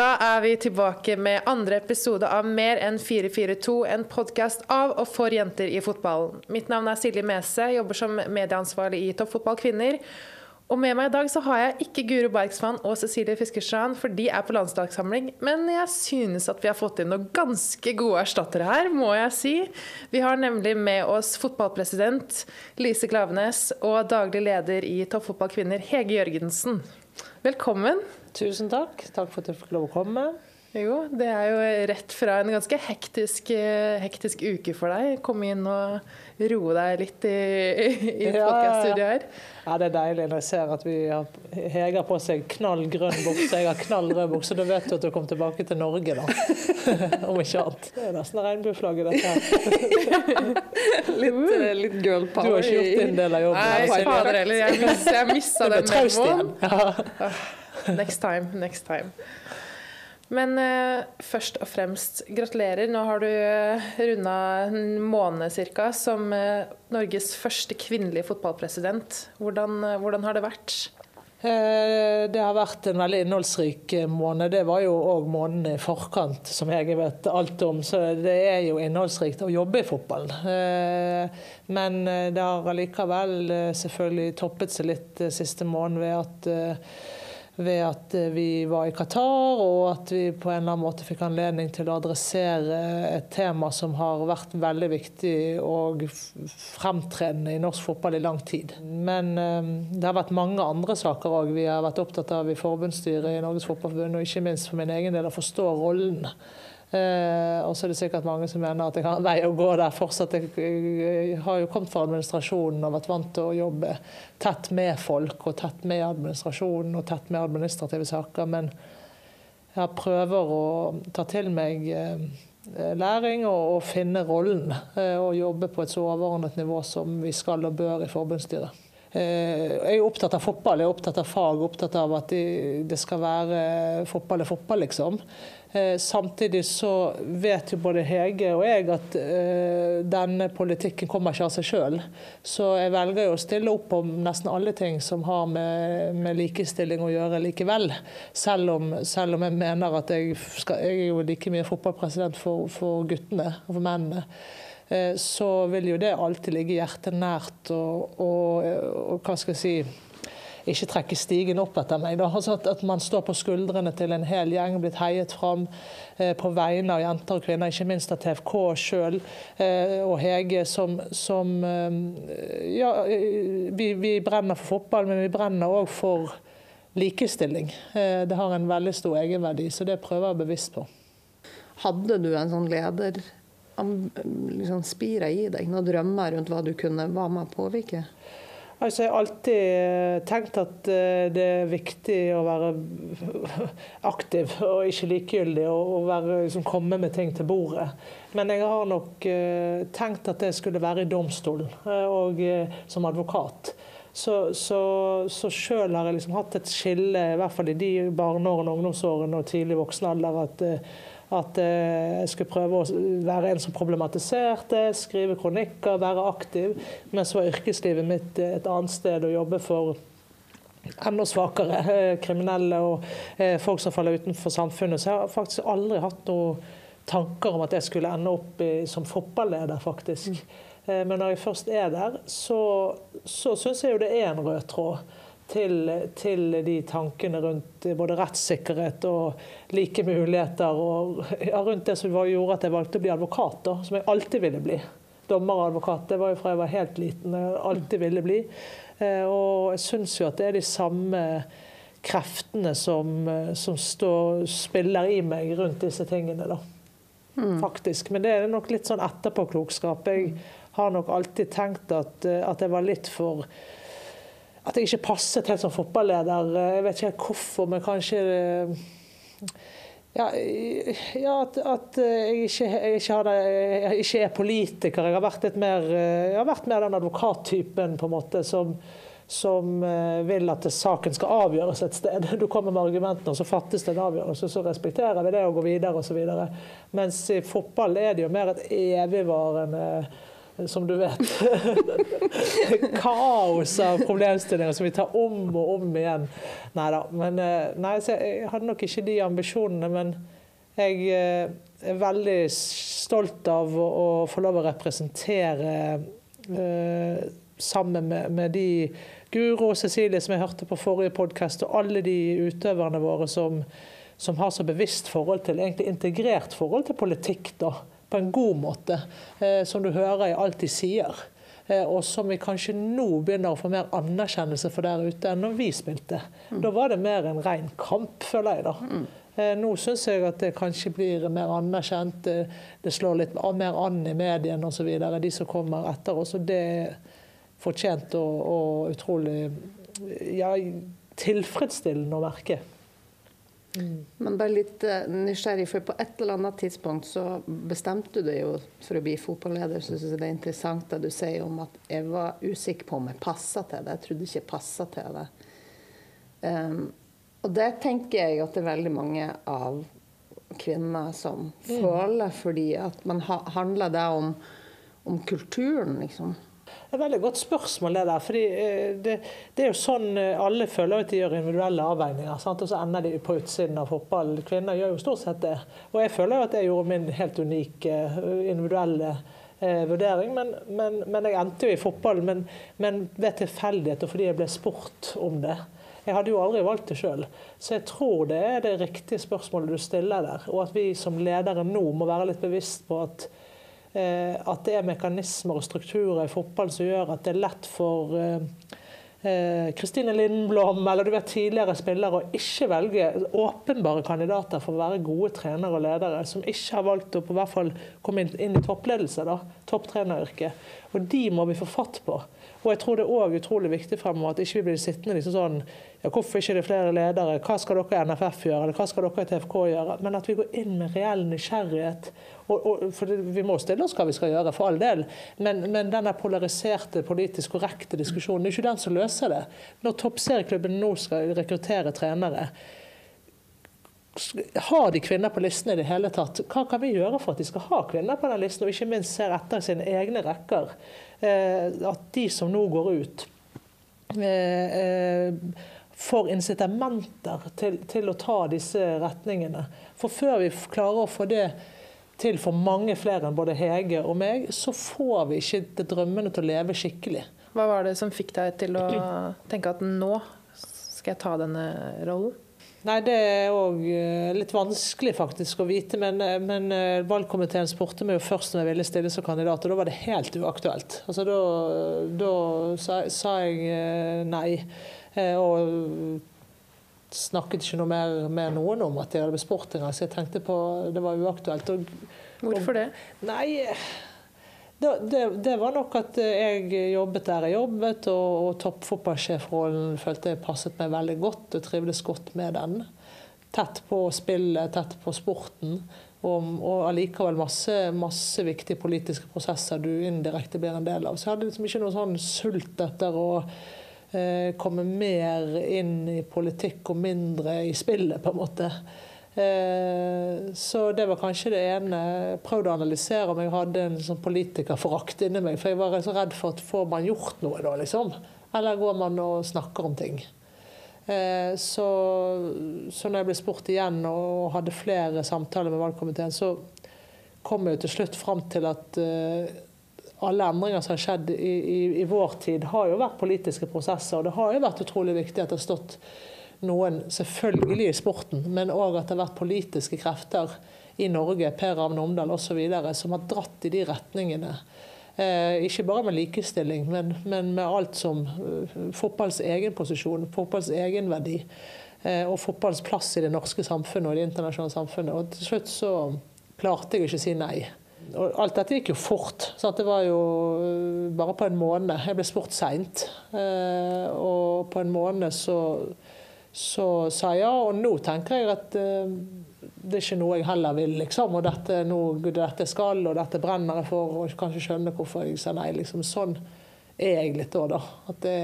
Da er vi tilbake med andre episode av Mer enn 442, en podkast av og for jenter i fotballen. Mitt navn er Silje Mese, jobber som medieansvarlig i Toppfotball kvinner. Og med meg i dag så har jeg ikke Guro Bergsvann og Cecilie Fiskerstrand, for de er på landslagssamling. Men jeg synes at vi har fått inn noen ganske gode erstattere her, må jeg si. Vi har nemlig med oss fotballpresident Lise Klavenes og daglig leder i Toppfotball kvinner Hege Jørgensen. Velkommen. Tusen takk. Takk for at jeg fikk lov å komme. Jo, det er jo rett fra en ganske hektisk, eh, hektisk uke for deg. Komme inn og roe deg litt i, i ja, podcaststudioet her. Ja, det er deilig når jeg ser at vi har Hege på seg knall grønn bukse, jeg har knall rød bukse. Da vet du at du kom tilbake til Norge, da. Om ikke annet. Det er nesten regnbueflagget, dette her. litt, uh, litt girl power. Du har ikke gjort din del av jobben. Nei, fader heller. Jeg mista den memoen. Next time, next time. Men uh, først og fremst, gratulerer. Nå har du uh, runda en måned ca. som uh, Norges første kvinnelige fotballpresident. Hvordan, uh, hvordan har det vært? Det har vært en veldig innholdsrik måned. Det var jo òg måneden i forkant, som jeg vet alt om. Så det er jo innholdsrikt å jobbe i fotballen. Men det har allikevel selvfølgelig toppet seg litt siste måned ved at ved at eh, vi var i Qatar, og at vi på en eller annen måte fikk anledning til å adressere et tema som har vært veldig viktig og fremtredende i norsk fotball i lang tid. Men eh, det har vært mange andre saker òg vi har vært opptatt av i forbundsstyret i Norges Fotballforbund, og ikke minst for min egen del å forstå rollen og så er det sikkert mange som mener at jeg har en vei å gå der fortsatt. Jeg, jeg, har jo kommet fra administrasjonen og vært vant til å jobbe tett med folk og tett med administrasjonen og tett med administrative saker. Men jeg prøver å ta til meg eh, læring og, og finne rollen. Eh, og jobbe på et så overordnet nivå som vi skal og bør i forbundsstyret. Eh, jeg er opptatt av fotball, jeg er opptatt av fag, opptatt av at det skal være fotball er fotball, liksom. Eh, samtidig så vet jo både Hege og jeg at eh, denne politikken kommer ikke av seg sjøl. Så jeg velger jo å stille opp på nesten alle ting som har med, med likestilling å gjøre likevel. Selv om, selv om, jeg mener at jeg, skal, jeg er jo like mye fotballpresident for, for guttene og for mennene. Eh, så vil jo det alltid ligge hjertet nært og, og, og hva skal jeg si ikke trekke stigen opp etter meg. Altså at, at, man står på skuldrene til en hel gjeng, blitt heiet fram eh, på vegne av jenter og kvinner, ikke minst av TFK sjøl eh, og Hege, som, som eh, Ja, vi, vi, brenner for fotball, men vi brenner òg for likestilling. Eh, det har en veldig stor egenverdi, så det prøver jeg bevisst på. Hadde du en sånn leder liksom spira i deg noen drømmer rundt hva du kunne være med å påvirke? Altså, jeg har alltid eh, tenkt at eh, det er viktig å være aktiv og ikke likegyldig, og være, liksom, komme med ting til bordet. Men jeg har nok uh, tenkt at det skulle være i domstolen og som advokat. Så, så, sjøl har jeg liksom hatt et skille, i hvert fall i de barneårene, ungdomsårene og tidlig voksen alder, at at eh, jeg skulle prøve å være en som problematiserte, skrive kronikker, være aktiv. Men så var yrkeslivet mitt et annet sted å jobbe for enda svakere eh, kriminelle og eh, folk som faller utenfor samfunnet. Så jeg har faktisk aldri hatt noen tanker om at jeg skulle ende opp i, som fotballeder, faktisk. Mm. Men når jeg først er der, så, så syns jeg jo det er en rød tråd til, til, de tankene rundt både rettssikkerhet og like muligheter. Og ja, rundt det som gjorde at jeg valgte å bli advokat, da, som jeg alltid ville bli. Dommer og advokat. Det var jo fra jeg var helt liten. Jeg alltid ville bli. Eh, og jeg syns jo at det er de samme kreftene som, som står, spiller i meg rundt disse tingene, da. Mm. Faktisk. Men det er nok litt sånn etterpåklokskap. Jeg har nok alltid tenkt at, at jeg var litt for at jeg ikke passet helt som fotballeder. Jeg vet ikke helt hvorfor, men kanskje ja, ja at, at, jeg, ikke, jeg, ikke hadde, jeg ikke, er politiker. Jeg har vært, mer, jeg har vært mer den advokattypen på en måte som, som eh, vil at saken skal avgjøres et sted. Du kommer med argumentene, og så fattes det en avgjørelse. Så respekterer vi det og går videre osv. Mens i fotball er det jo mer et evigvarende som du vet. Kaos av problemstillinger som vi tar om og om igjen. Neida, men, eh, nei da. jeg hadde nok ikke de ambisjonene, men jeg eh, er veldig stolt av å, å få lov å representere eh, sammen med, med, de Guro og Cecilie som jeg hørte på forrige podkast, og alle de utøverne våre som, som har så bevisst forhold til, egentlig integrert forhold til politikk. da på en god måte, eh, som du hører alt de sier. Eh, og som vi kanskje nå begynner å få mer anerkjennelse for der ute enn når vi spilte. Mm. Da var det mer en ren kamp, føler jeg. da. Mm. Eh, nå syns jeg at det kanskje blir mer anerkjent. Det slår litt mer an i mediene osv. De som kommer etter oss. Og det er fortjent og, og utrolig ja, tilfredsstillende å merke. Mm. Men bare litt uh, nysgjerrig, for på et eller annet tidspunkt så bestemte du deg jo for å bli fotballeder. Så synes jeg det er interessant det du sier om at jeg var usikker på om jeg passa til det. Jeg trodde ikke jeg passa til det. Um, og det tenker jeg at det er veldig mange av kvinner som mm. føler, fordi at man ha, handler det om, om kulturen, liksom. Det er et veldig godt spørsmål, det der. fordi eh, det, det, er jo sånn eh, alle føler at de gjør individuelle avveininger. Sant? Og så ender de på utsiden av fotball. Kvinner gjør jo stort sett det. Og jeg føler jo at jeg gjorde min helt unike individuelle eh, vurdering. Men, men, men, jeg endte jo i fotball, men, men ved tilfeldighet og fordi jeg ble spurt om det. Jeg hadde jo aldri valgt det sjøl. Så jeg tror det er det riktige spørsmålet du stiller der. Og at vi som ledere nå må være litt bevisst på at Eh, at det er mekanismer og strukturer i fotball som gjør at det er lett for Kristine eh, eh Lindblom eller du vet tidligere spillere å ikke velge åpenbare kandidater for å være gode trenere og ledere, som ikke har valgt å på hvert fall komme inn i toppledelse, da, topptreneryrket. Og de må vi få fatt på. Og jeg tror det er også utrolig viktig fremover at ikke vi blir sittende liksom sånn ja, Hvorfor ikke det er flere ledere? Hva skal dere i NFF gjøre? Eller hva skal dere i TFK gjøre? Men at vi går inn med reell nysgjerrighet. Og, og, for Vi må stille oss hva vi skal gjøre, for all del. Men, men den polariserte, politisk korrekte diskusjonen det er ikke den som løser det. Når toppserieklubben nå skal rekruttere trenere, har de kvinner på listen i det hele tatt? Hva kan vi gjøre for at de skal ha kvinner på den listen, og ikke minst ser etter sine egne rekker? Eh, at de som nå går ut, eh, eh, får incitamenter til, til, å ta disse retningene. For før vi klarer å få det til for mange flere enn både Hege og meg, så får vi ikke drømmene til å leve skikkelig. Hva var det som fikk deg til å tenke at nå skal jeg ta denne rollen? Nei, Det er òg eh, litt vanskelig faktisk å vite. Men, eh, men eh, valgkomiteen spurte meg jo først om jeg ville stille som kandidat, og da var det helt uaktuelt. Altså Da, da sa, sa, jeg nei. Og snakket ikke noe mer med noen om at jeg hadde blitt spurt engang, så jeg tenkte på det var uaktuelt. Og, Hvorfor det? Nei, det, det, det, var nok at jeg jobbet der jeg jobbet, og, og toppfotballsjefrollen følte jeg passet meg veldig godt og trivdes godt med den. Tett på spillet, tett på sporten. Og, og allikevel masse, masse viktige politiske prosesser du indirekte blir en del av. Så jeg hadde liksom ikke noe sånn sult etter å eh, komme mer inn i politikk og mindre i spillet, på en måte. Eh, så det var kanskje det ene. Jeg prøvde å analysere om jeg hadde en sånn politikerforakt inni meg. For jeg var så redd for at får man gjort noe da, liksom? Eller går man og snakker om ting? Eh, så, så når jeg ble spurt igjen og hadde flere samtaler med valgkomiteen, så kom jeg til slutt fram til at eh, alle endringer som har skjedd i, i, i vår tid, har jo vært politiske prosesser. Og det har jo vært utrolig viktig at det har stått noen selvfølgelig i sporten, men òg at det har vært politiske krefter i Norge, Per Ravn Omdal osv., som har dratt i de retningene. Eh, ikke bare med likestilling, men, men med alt som uh, fotballs egen posisjon, fotballs egenverdi. Eh, og fotballs plass i det norske samfunnet og det internasjonale samfunnet. Og til slutt så klarte jeg ikke å si nei. Og alt dette gikk jo fort. Sant? Det var jo uh, bare på en måned. Jeg ble spurt seint. Eh, og på en måned så så sa jeg ja. Og nå tenker jeg at uh, det er ikke noe jeg heller vil, liksom. Og dette, noe, dette skal, og dette brenner jeg for, og kanskje skjønne hvorfor jeg sa nei. Liksom. Sånn er jeg litt da, da. At det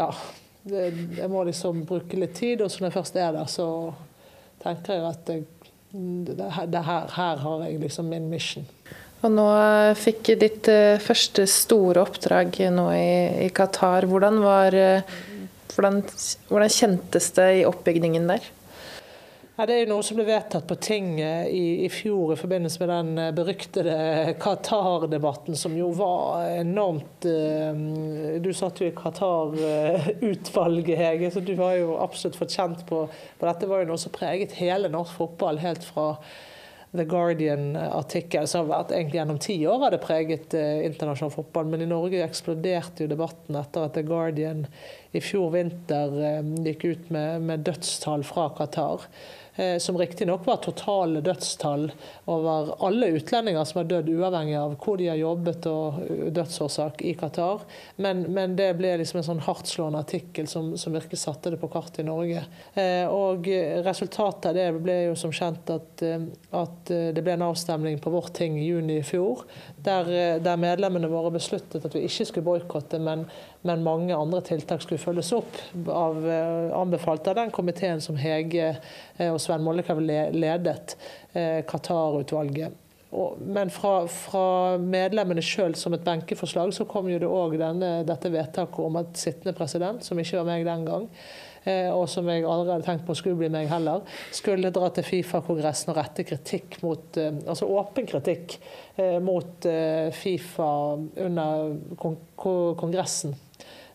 Ja. Det, jeg må liksom bruke litt tid, og så når jeg først er der, så tenker jeg at jeg, det, det her, her, har jeg liksom min mission. Og nå fikk ditt første store oppdrag nå i, i Qatar. Hvordan, var, hvordan, hvordan kjentes det i oppbygningen der? Ja, det er jo noe som ble vedtatt på tinget i, i, fjor i forbindelse med den eh, beryktede Qatar-debatten, som jo var enormt uh, Du satt jo i Qatar-utvalget, Hege, så du var jo absolutt fått kjent på, på dette. var jo noe som preget hele norsk fotball helt fra The Guardian-artikkel, som har vært egentlig gjennom ti år har det preget uh, internasjonal fotball. Men i Norge eksploderte jo debatten etter at The Guardian i fjor vinter uh, gikk ut med, med dødstall fra Qatar. Eh, som riktignok var totale dødstall over alle utlendinger som har dødd, uavhengig av hvor de har jobbet og dødsårsak i Qatar. Men, men det ble liksom en sånn hardtslående artikkel som, som virkelig satte det på kartet i Norge. Eh, og resultatet av det ble jo som kjent at, eh, at det ble en avstemning på vårt ting i juni i fjor, der, der medlemmene våre besluttet at vi ikke skulle boikotte, men, men mange andre tiltak skulle følges opp, av, anbefalt av den komiteen som Hege og Sven Mollekleiv ledet, eh, Qatar-utvalget. Men fra, fra medlemmene sjøl som et benkeforslag, så kom jo det òg dette vedtaket om at sittende president, som ikke var meg den gang, eh, og som jeg aldri hadde tenkt på skulle bli meg heller, skulle dra til Fifa-kongressen og rette kritikk mot, eh, altså åpen kritikk mot Fifa under kongressen.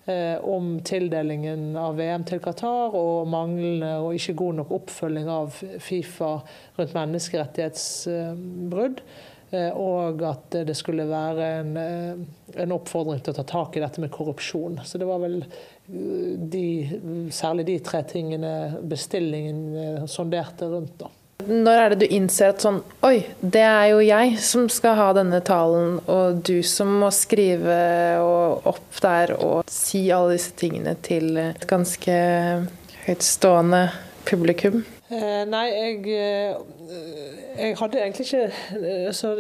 Eh, om tildelingen av VM til Qatar og manglende og ikke god nok oppfølging av Fifa rundt menneskerettighetsbrudd. Eh, og at det skulle være en, eh, en, oppfordring til å ta tak i dette med korrupsjon. Så det var vel de, særlig de tre tingene bestillingen sonderte rundt. da. Når er det du innser at sånn Oi, det er jo jeg som skal ha denne talen, og du som må skrive opp der og si alle disse tingene til et ganske høytstående publikum? Eh, nei, jeg, eh, jeg, hadde egentlig ikke eh, så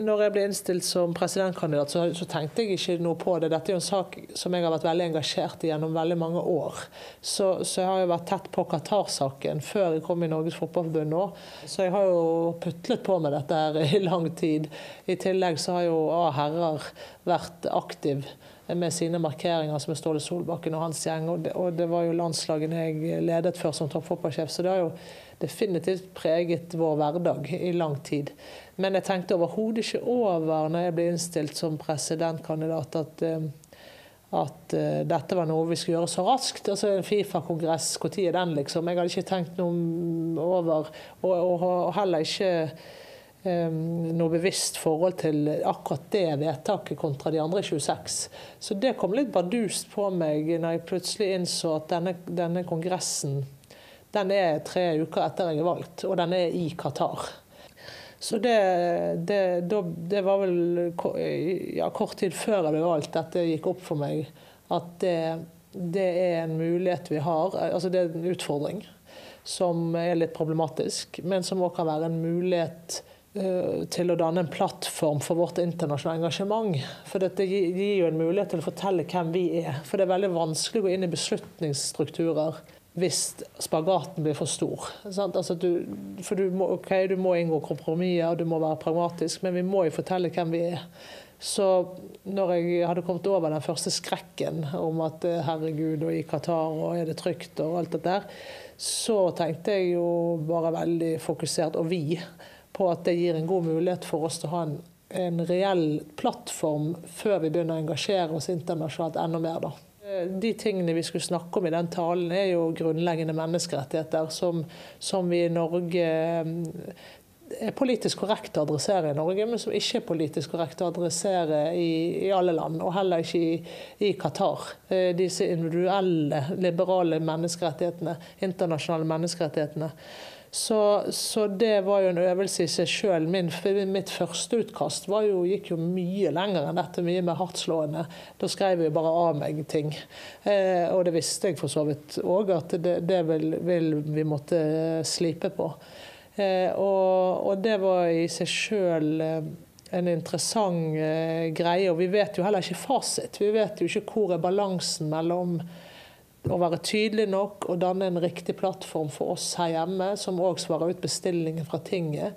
Når jeg ble innstilt som presidentkandidat, så, så, tenkte jeg ikke noe på det. Dette er jo en sak som jeg har vært veldig engasjert i gjennom veldig mange år. Så, så jeg har jo vært tett på Qatar-saken før jeg kom i Norges Fotballforbund nå. Så jeg har jo putlet på med dette her i lang tid. I tillegg så har jo A herrer vært aktiv med sine markeringer, som er Ståle Solbakken og hans gjeng. Og det, og det var jo landslagene jeg ledet før som toppfotballsjef, så det har jo definitivt preget vår hverdag i lang tid. Men jeg tenkte overhodet ikke over når jeg ble innstilt som presidentkandidat, at, eh, at uh, dette var noe vi skulle gjøre så raskt. Altså En Fifa-kongress, når er den, liksom? Jeg hadde ikke tenkt noe over, og, og, og heller ikke noe bevisst forhold til akkurat det vedtaket kontra de andre 26. Så det kom litt bardust på meg når jeg plutselig innså at denne, denne kongressen den er tre uker etter jeg er valgt, og den er i Qatar. Så det, det, det var vel ja, kort tid før jeg ble valgt at det gikk opp for meg at det, det er en mulighet vi har. Altså det er en utfordring som er litt problematisk, men som òg kan være en mulighet til å danne en plattform for vårt internasjonale engasjement. For dette gir jo en mulighet til å fortelle hvem vi er. For det er veldig vanskelig å gå inn i beslutningsstrukturer hvis spagaten blir for stor. Altså du, for du må, okay, du må inngå kompromisser, du må være pragmatisk, men vi må jo fortelle hvem vi er. Så når jeg hadde kommet over den første skrekken om at eh, herregud, og i Qatar, og er det trygt, og alt dette der, så tenkte jeg jo bare veldig fokusert, og vi på at det gir en god mulighet for oss til å ha en, en reell plattform før vi begynner å engasjere oss internasjonalt enda mer. da. Eh, de tingene vi skulle snakke om i den talen, er jo grunnleggende menneskerettigheter som, som vi i Norge eh, er politisk korrekt å adressere i Norge, men som ikke er politisk korrekt å adressere i, i alle land, og heller ikke i, i, Qatar. Eh, disse individuelle, liberale menneskerettighetene, internasjonale menneskerettighetene. Så, så, det var jo en øvelse i seg sjøl. Mitt første utkast jo, gikk jo mye lenger enn dette, mye mer hardtslående. Da skrev jeg bare av meg ting. Eh, og det visste jeg for så vidt òg, at det, det vil, vil, vi måtte slipe på. Eh, og, og, det var i seg sjøl eh, en interessant eh, greie. Og vi vet jo heller ikke fasit. Vi vet jo ikke hvor er balansen mellom å være tydelig nok og danne en riktig plattform for oss her hjemme, som òg svarer ut bestillingen fra tinget.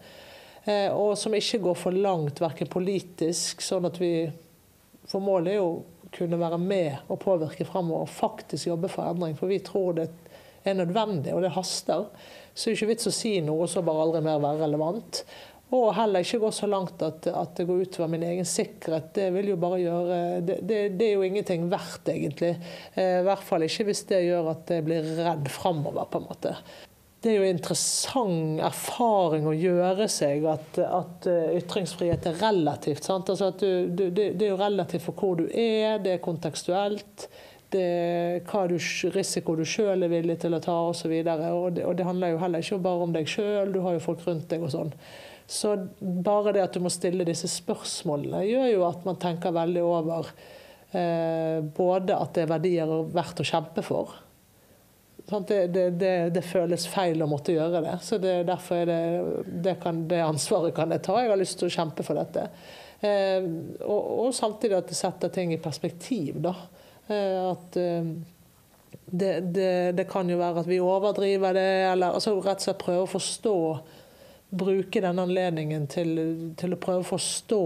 Eh, og som ikke går for langt, verken politisk, sånn at vi For målet er jo kunne være med og påvirke fremover og faktisk jobbe for endring. For vi tror det er nødvendig, og det haster. Så det er ikke vits å si noe og så bare aldri mer være relevant. Og heller ikke gå så langt at, at det går utover min egen sikkerhet. Det vil jo bare gjøre Det, det, det er jo ingenting verdt, egentlig. Eh, I hvert fall ikke hvis det gjør at jeg blir redd framover, på en måte det er jo interessant erfaring å gjøre seg at, at eh, ytringsfrihet er relativt. Altså du, du, det, er jo relativt for hvor du er, det er kontekstuelt. Det er hva du, risiko du sjøl er villig til å ta osv. Og, så og, og det handler jo heller ikke bare om deg sjøl, du har jo folk rundt deg og sånn. Så bare det at du må stille disse spørsmålene, gjør jo at man tenker veldig over eh, både at det er verdier verdt å kjempe for det, det, det, det, føles feil å måtte gjøre det. Så det, derfor er det, kan, det, ansvaret kan jeg ta. Jeg har lyst til å kjempe for dette. Eh, og, og, samtidig at det setter ting i perspektiv. Da. Eh, at eh, det, kan jo være at vi overdriver det, eller altså, rett og slett prøve å forstå Bruke denne anledningen til, til å prøve å forstå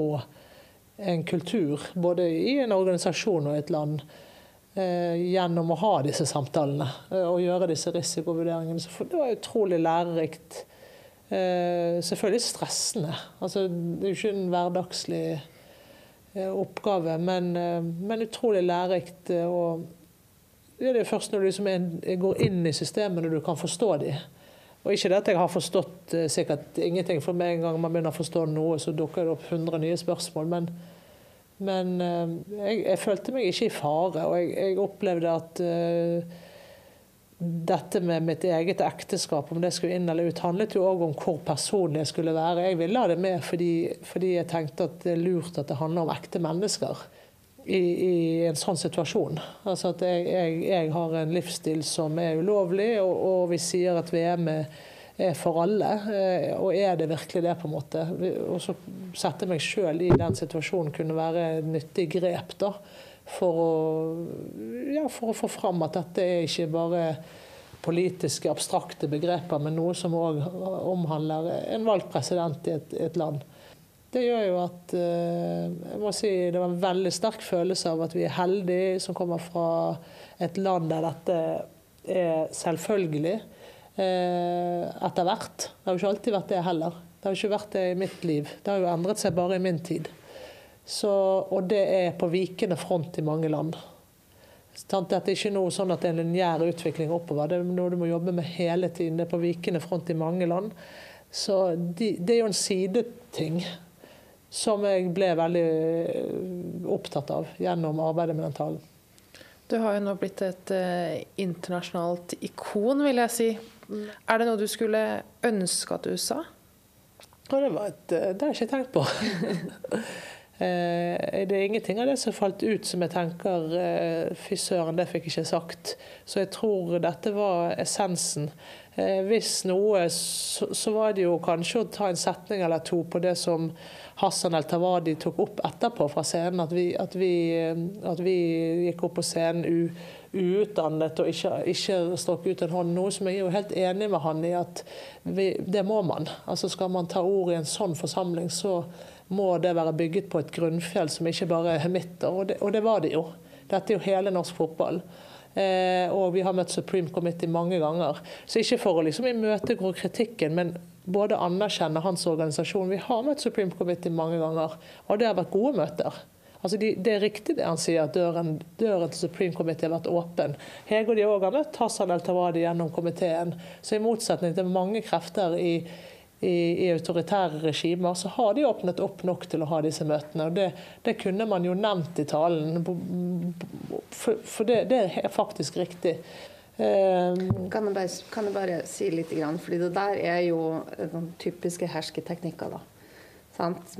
en kultur, både i en organisasjon og et land. Eh, gjennom å ha disse samtalene eh, og gjøre disse risikovurderingene. Så det var utrolig lærerikt. Eh, selvfølgelig stressende. Altså, det er jo ikke en hverdagslig oppgave, men, men utrolig lærerikt. Og det er først når du liksom går inn i systemene du kan forstå dem. Og ikke det at jeg har forstått sikkert ingenting, for med en gang man begynner å forstå noe, så dukker det opp 100 nye spørsmål. men men uh, jeg, jeg, følte meg ikke i fare, og jeg, jeg opplevde at uh, dette med mitt eget ekteskap, om det skulle inn eller ut, handlet jo òg om hvor personlig jeg skulle være. Jeg ville ha det med fordi, fordi, jeg tenkte at det er lurt at det handler om ekte mennesker i, i en sånn situasjon. Altså at jeg, jeg, jeg, har en livsstil som er ulovlig, og, og vi sier at VM er er for alle. Eh, og er det virkelig det, på en måte? Og så sette meg sjøl i den situasjonen kunne være et nyttig grep da, for å, ja, for å få fram at dette er ikke bare politiske, abstrakte begreper, men noe som òg omhandler en valgt president i et, et, land. Det gjør jo at eh, jeg må si, Det var en veldig sterk følelse av at vi er heldige som kommer fra et land der dette er selvfølgelig. Eh, etter hvert. Det har jo ikke alltid vært det heller. Det har ikke vært det i mitt liv. Det har jo endret seg bare i min tid. Så, og det er på vikende front i mange land. Det er ikke noe sånn at det er en lineær utvikling oppover. Det er noe du må jobbe med hele tiden. Det er på vikende front i mange land. Så de, det er jo en sideting som jeg ble veldig eh, opptatt av gjennom arbeidet med den talen. Du har jo nå blitt et eh, internasjonalt ikon, vil jeg si. Er det noe du skulle ønske at du sa? det, et, eh, det har jeg ikke tenkt på. Eh, det er ingenting av det som falt ut som jeg tenker Fy søren, det fikk jeg ikke sagt. Så jeg tror dette var essensen. Hvis noe, så var det jo kanskje å ta en setning eller to på det som Hassan El Tawadi tok opp etterpå fra scenen. At vi, at vi, at vi gikk opp på scenen u, uutdannet og ikke, ikke strakk ut en hånd. Noe som jeg er jo helt enig med han i at vi, det må man. Altså Skal man ta ord i en sånn forsamling, så må det være bygget på et grunnfjell som ikke bare er hemitter. Og det, og det var det jo. Dette er jo hele norsk fotball. Eh, og vi har møtt Supreme Committee mange ganger. Så ikke for å liksom imøtegå kritikken, men både anerkjenne hans organisasjon. Vi har møtt Supreme Committee mange ganger, og det har vært gode møter. Altså de, det er riktig det han sier, at døren, døren til Supreme Committee har vært åpen. Hege og de òg har møtt Hassan El-Tawadi gjennom komiteen. Så i motsetning til mange krefter i, i, i, autoritære regimer, så har de åpnet opp nok til å ha disse møtene. og Det, det kunne man jo nevnt i talen, for, for det, det, er faktisk riktig. Um, kan, jeg bare, kan, jeg bare, si litt? Fordi det der er jo noen typiske hersketeknikker. da.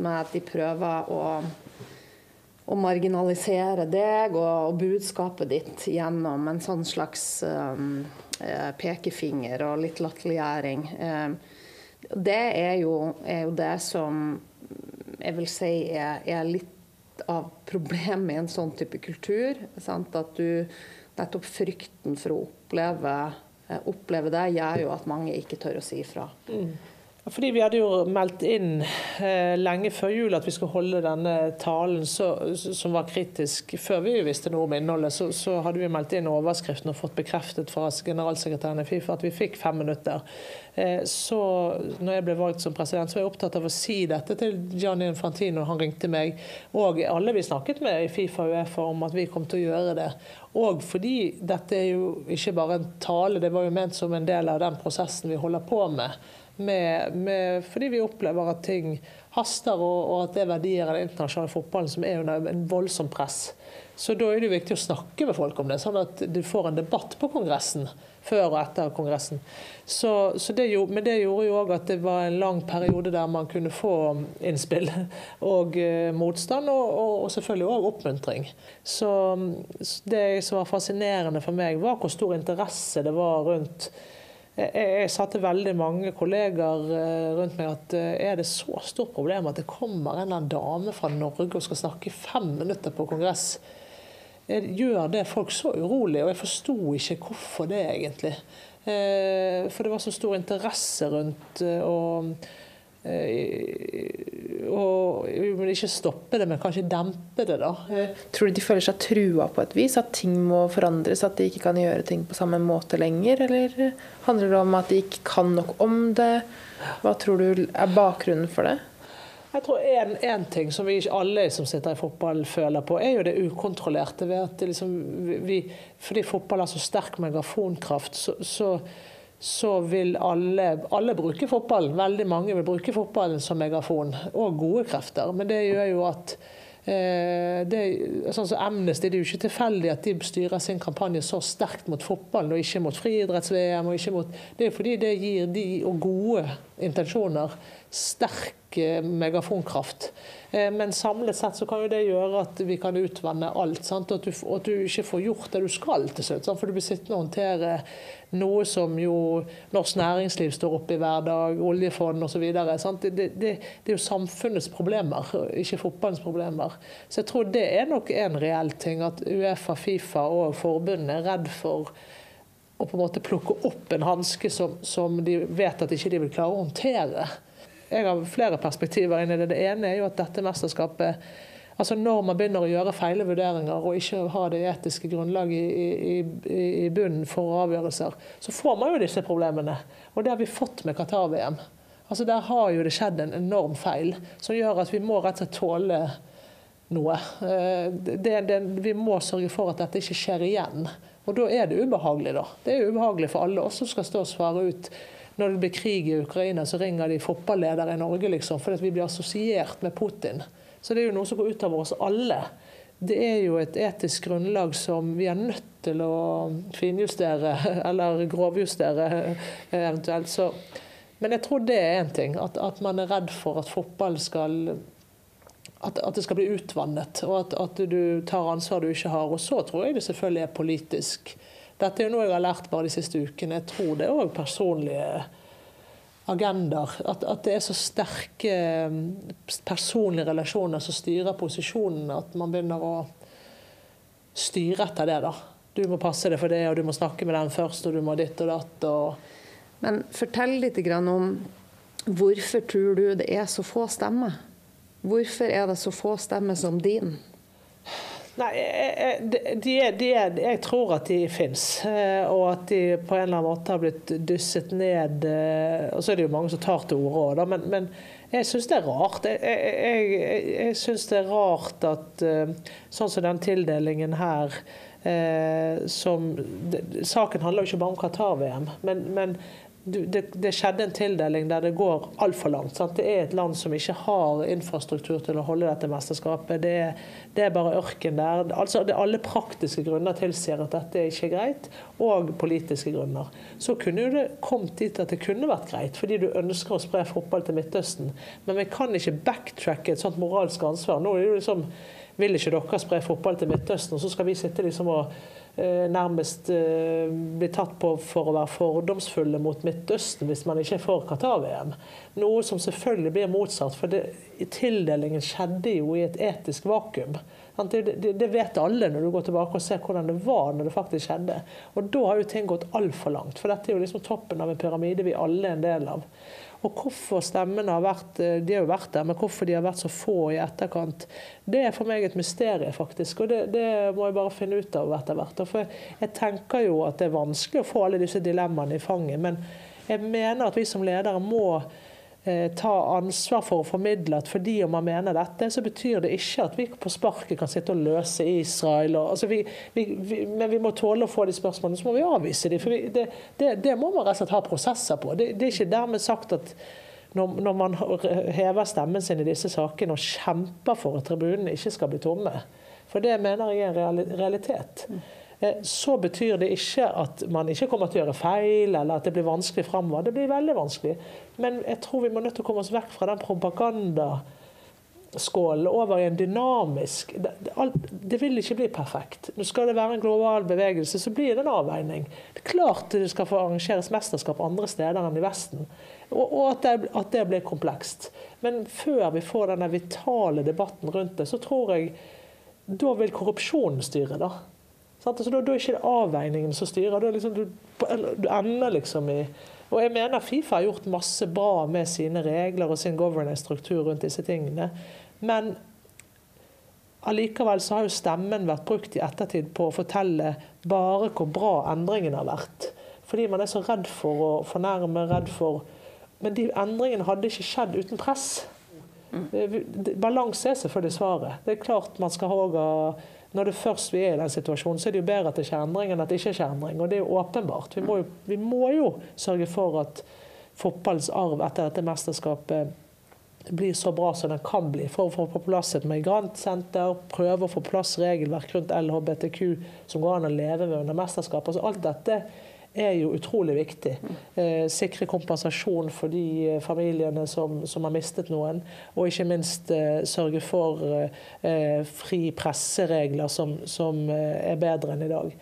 Med at de prøver å, å marginalisere deg og, og, budskapet ditt gjennom en sånn slags um, pekefinger og litt latterliggjøring. Um, det er jo, er jo, det som jeg vil si er, er litt av problemet i en sånn type kultur. Sant? At du nettopp frykten for å oppleve, eh, oppleve det, gjør jo at mange ikke tør å si ifra. Mm. Fordi Vi hadde jo meldt inn eh, lenge før jul at vi skulle holde denne talen så, som var kritisk. Før vi visste noe om innholdet, så, så, hadde vi meldt inn overskriften og fått bekreftet fra generalsekretæren i Fifa at vi fikk fem minutter. Eh, så når jeg ble valgt som president, så var jeg opptatt av å si dette til Gianni Infantino. Han ringte meg, og alle vi snakket med i Fifa og Uefa om at vi kom til å gjøre det. Og fordi dette er jo ikke bare en tale, det var jo ment som en del av den prosessen vi holder på med med, med, fordi vi opplever at ting haster, og, og at det er verdier i den internasjonale fotballen som er under en voldsom press. Så da er det viktig å snakke med folk om det, sånn at du får en debatt på Kongressen før og etter Kongressen. Så, så det gjorde, men det gjorde jo òg at det var en lang periode der man kunne få innspill og eh, motstand, og, og, og selvfølgelig òg oppmuntring. Så det som var fascinerende for meg, var hvor stor interesse det var rundt jeg, sa til veldig mange kolleger eh, rundt meg at eh, er det så stort problem at det kommer en eller annen dame fra Norge og skal snakke i fem minutter på kongress? Gjør det folk så urolig? Og jeg forsto ikke hvorfor det, egentlig. Eh, for det var så stor interesse rundt. og og ikke stoppe det, men kanskje dempe det. da. Tror du de føler seg trua på et vis? At ting må forandres? At de ikke kan gjøre ting på samme måte lenger? Eller handler det om at de ikke kan nok om det? Hva tror du er bakgrunnen for det? Jeg tror en, ting som vi ikke alle som sitter i fotball føler på, er jo det ukontrollerte. ved at liksom vi, Fordi fotball har så sterk megafonkraft, så, så så vil alle, alle bruke fotballen. Veldig mange vil bruke fotballen som megafon, og gode krefter. Men det gjør jo at eh, det, sånn som Amnesty, det er jo ikke tilfeldig at de styrer sin kampanje så sterkt mot fotballen, og ikke mot friidretts-VM. Det er fordi det gir de og gode intensjoner sterk eh, megafonkraft. Eh, men samlet sett så kan jo det gjøre at vi kan utvanne alt. Sant? At, du, at du ikke får gjort det du skal til slutt. For du blir sittende og håndtere noe som jo norsk næringsliv står oppe i hver dag, oljefond osv. Det, det, det, det er jo samfunnets problemer, ikke fotballens problemer. Så jeg tror det er nok en reell ting. At Uefa, Fifa og forbundene er redd for å på en måte plukke opp en hanske som, som de vet at ikke de vil klare å håndtere. Jeg har flere perspektiver inn i det. Det ene er jo at dette mesterskapet Altså Når man begynner å gjøre feile vurderinger og ikke ha det etiske grunnlaget i, i, i, bunnen for avgjørelser, så får man jo disse problemene. Og det har vi fått med Qatar-VM. Altså Der har jo det skjedd en enorm feil som gjør at vi må rett og slett tåle noe. Eh, det, det, vi må sørge for at dette ikke skjer igjen. Og da er det ubehagelig, da. Det er ubehagelig for alle oss som skal stå og svare ut når det blir krig i Ukraina, så ringer de fotballedere i Norge, liksom, fordi vi blir assosiert med Putin. Så det er jo noe som går ut over oss alle. Det er jo et etisk grunnlag som vi er nødt til å finjustere, eller grovjustere eventuelt. Så, men jeg tror det er én ting. At, at, man er redd for at fotball skal at, at det skal bli utvannet, og at, at, du tar ansvar du ikke har. Og så tror jeg det selvfølgelig er politisk dette er jo noe jeg har lært bare de siste ukene. Jeg tror det er òg personlige agendaer. At, at, det er så sterke mm, personlige relasjoner som styrer posisjonene, at man begynner å styre etter det. da. Du må passe deg for det, og du må snakke med den først, og du må ditt og datt. Og Men fortell litt om hvorfor tror du det er så få stemmer? Hvorfor er det så få stemmer som din? Nei, de, de, jeg tror at de fins, eh, og at de på en eller annen måte har blitt dysset ned. Eh, og så er det jo mange som tar til orde òg, men, men, jeg syns det er rart. Jeg, jeg, jeg syns det er rart at eh, sånn som den tildelingen her som, Saken handler jo ikke bare om Qatar-VM, men, men det, det, skjedde en tildeling der det går altfor langt. Sant? Det er et land som ikke har infrastruktur til å holde dette mesterskapet. Det, det er bare ørken der. Altså, Alle praktiske grunner tilsier at dette er ikke greit, og politiske grunner. Så kunne jo det kommet dit at det kunne vært greit, fordi du ønsker å spre fotball til Midtøsten. Men vi kan ikke backtracke et sånt moralsk ansvar. Nå er det liksom, Vil ikke dere spre fotball til Midtøsten, og så skal vi sitte liksom og nærmest eh, blir tatt på for å være fordomsfulle mot Midtøsten hvis man ikke er for Qatar-VM. Noe som selvfølgelig blir motsatt, for det, tildelingen skjedde jo i et etisk vakuum. Det, det, det, vet alle når du går tilbake og ser hvordan det var når det faktisk skjedde. Og da har jo ting gått altfor langt. For dette er jo liksom toppen av en pyramide vi alle er en del av. Og hvorfor stemmene har vært eh, de har jo vært der, men hvorfor de har vært så få i etterkant, det er for meg et mysterium, faktisk. Og det, det må jeg bare finne ut av etter hvert. For jeg tenker jo at det er vanskelig å få alle disse dilemmaene i fanget. Men jeg mener at vi som ledere må ta ansvar for å formidle at fordi om man mener dette, så betyr det ikke at vi på sparket kan sitte og løse Israel. Og, altså vi, vi, vi, men vi må tåle å få de spørsmålene, så må vi avvise de, for det, det, det, må man rett og slett ha prosesser på. Det, det er ikke dermed sagt at når, når, man hever stemmen sin i disse sakene og kjemper for at tribunene ikke skal bli tomme. For det mener jeg er en realitet. Eh, så betyr det ikke at man ikke kommer til å gjøre feil, eller at det blir vanskelig framover. Det blir veldig vanskelig. Men jeg tror vi må nødt til å komme oss vekk fra den propagandaskålen over i en dynamisk det, det, vil ikke bli perfekt. Nå skal det være en global bevegelse, så blir det en avveining. Det er klart det skal få arrangeres mesterskap andre steder enn i Vesten. Og, og at, det, at, det, blir komplekst. Men før vi får denne vitale debatten rundt det, så tror jeg da vil korrupsjonen styre. da. Altså, da, da, er ikke det som styrer. Liksom, du, du, ender liksom i Og jeg mener Fifa har gjort masse bra med sine regler og sin governance-struktur rundt disse tingene. Men allikevel så har jo stemmen vært brukt i ettertid på å fortelle bare hvor bra endringene har vært. Fordi man er så redd for å fornærme, redd for Men de endringene hadde ikke skjedd uten press. Mm. Balanse er selvfølgelig svaret. Det er klart man skal ha når det først vi er i den situasjonen, så er det jo bedre at det skjer endring enn at det ikke skjer endring. Og det er jo åpenbart. Vi må jo, vi må jo sørge for at fotballens arv etter dette mesterskapet blir så bra som den kan bli. For å få på plass et migrantsenter, prøve å få plass regelverk rundt LHBTQ som går an å leve med under mesterskapet. Altså alt dette er jo utrolig viktig. Eh, sikre kompensasjon for de eh, familiene som, som, har mistet noen. Og ikke minst eh, sørge for fri presseregler som, som er bedre enn i dag.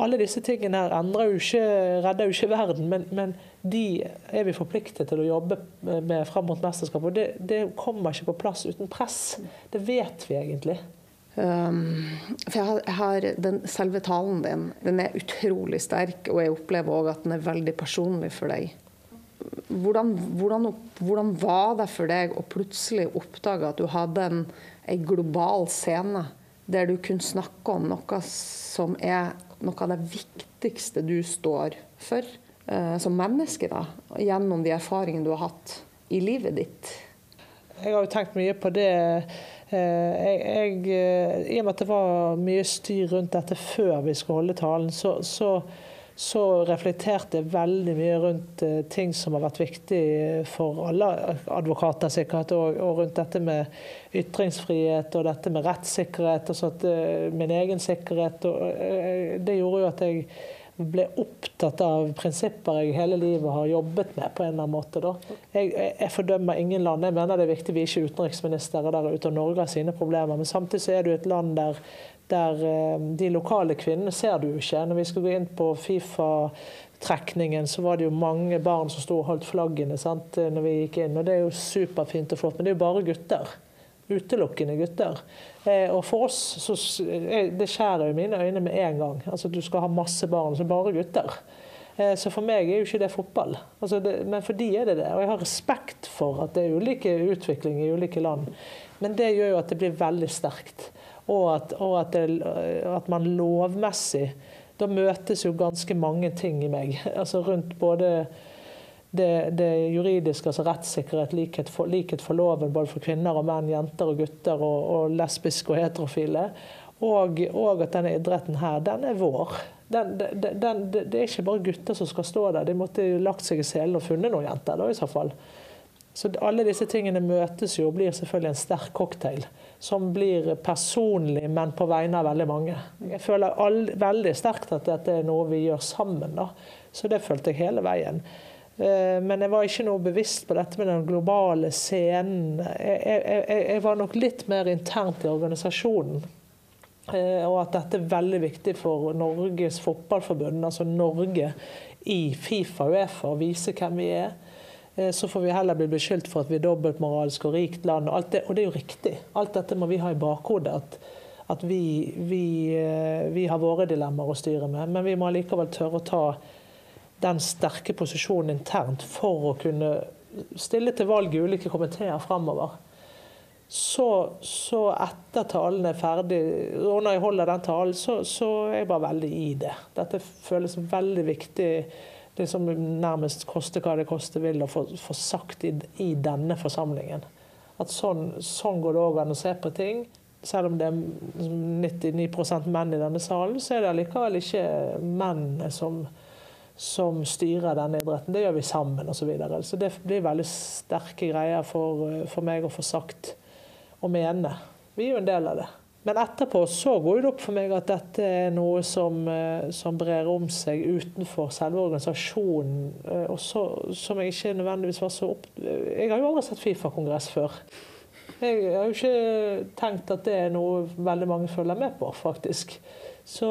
Alle disse tingene her endrer jo ikke, redder jo ikke verden, men, men, de er vi forpliktet til å jobbe med fram mot mesterskapet. Og det, det kommer ikke på plass uten press. Det vet vi egentlig. Um, for jeg har, jeg har, den Selve talen din den er utrolig sterk, og jeg opplever òg at den er veldig personlig for deg. Hvordan, hvordan, hvordan var det for deg å plutselig oppdage at du hadde en, en, global scene der du kunne snakke om noe som er noe av det viktigste du står for uh, som menneske, da, gjennom de erfaringene du har hatt i livet ditt? Jeg har jo tenkt mye på det jeg, jeg, eh, I og med at det var mye styr rundt dette før vi skulle holde talen, så, så, så reflekterte jeg veldig mye rundt eh, ting som har vært viktig for alle advokater, sikkert, og, og rundt dette med ytringsfrihet og dette med rettssikkerhet, og så min egen sikkerhet. Og det gjorde jo at jeg ble opptatt av prinsipper jeg hele livet har jobbet med. på en eller annen måte. Jeg, jeg, fordømmer ingen land. Jeg mener det er viktig vi ikke er utenriksministre der ute, og Norge har sine problemer. Men samtidig er det et land der, der eh, de lokale kvinnene ser du ikke. Når vi skal gå inn på Fifa-trekningen, så var det jo mange barn som sto og holdt flaggene sant, når vi gikk inn. Og det er jo superfint og flott, men det er jo bare gutter utelukkende gutter. Eh, og for oss så eh, det skjærer i mine øyne med en gang. Altså Du skal ha masse barn, som bare gutter. Eh, så for meg er jo ikke det fotball. Altså det, men for de er det det. Og jeg har respekt for at det er ulike utvikling i ulike land. Men det gjør jo at det blir veldig sterkt. Og at, og at, det, at man lovmessig Da møtes jo ganske mange ting i meg. Altså rundt både det, det juridiske, altså rettssikkerhet, likhet for, likhet for, loven både for kvinner og menn, jenter og gutter, og, og lesbiske og heterofile. Og, og, at denne idretten her, den er vår. Den, den, den, det er ikke bare gutter som skal stå der. De måtte jo lagt seg i selen og funnet noen jenter. da i så fall. Så alle disse tingene møtes jo og blir selvfølgelig en sterk cocktail. Som blir personlig, men på vegne av veldig mange. Jeg føler all, veldig sterkt at dette er noe vi gjør sammen. da. Så det følte jeg hele veien. Eh, men jeg var ikke noe bevisst på dette med den globale scenen. Jeg, jeg, jeg var nok litt mer internt i organisasjonen. Eh, og at dette er veldig viktig for Norges fotballforbund, altså Norge i Fifa og Uefa, å vise hvem vi er. Eh, så får vi heller bli beskyldt for at vi er dobbeltmoralsk og rikt land. Og, det, og det er jo riktig. Alt dette må vi ha i bakhodet. at at vi, vi, vi har våre dilemmaer å styre med. Men vi må likevel tørre å ta den sterke posisjonen internt for å kunne stille til valg i ulike komiteer fremover. Så, så, etter talen er ferdig, og når jeg holder den talen, så, så, er jeg bare veldig i det. Dette føles veldig viktig. Det som nærmest koste hva det koste vil å få, få sagt i, i, denne forsamlingen. At sånn, sånn går det òg an å se på ting. Selv om det er 99% menn i denne salen, så er det allikevel ikke mennene som som styrer denne idretten. Det gjør vi sammen osv. Så, videre. så det blir veldig sterke greier for, for, meg å få sagt og mene. Vi er jo en del av det. Men etterpå så går det opp for meg at dette er noe som, eh, som brer om seg utenfor selve organisasjonen. Eh, og så, som jeg ikke nødvendigvis var så opp... Jeg har jo aldri sett Fifa-kongress før. Jeg har jo ikke tenkt at det er noe veldig mange følger med på, faktisk. Så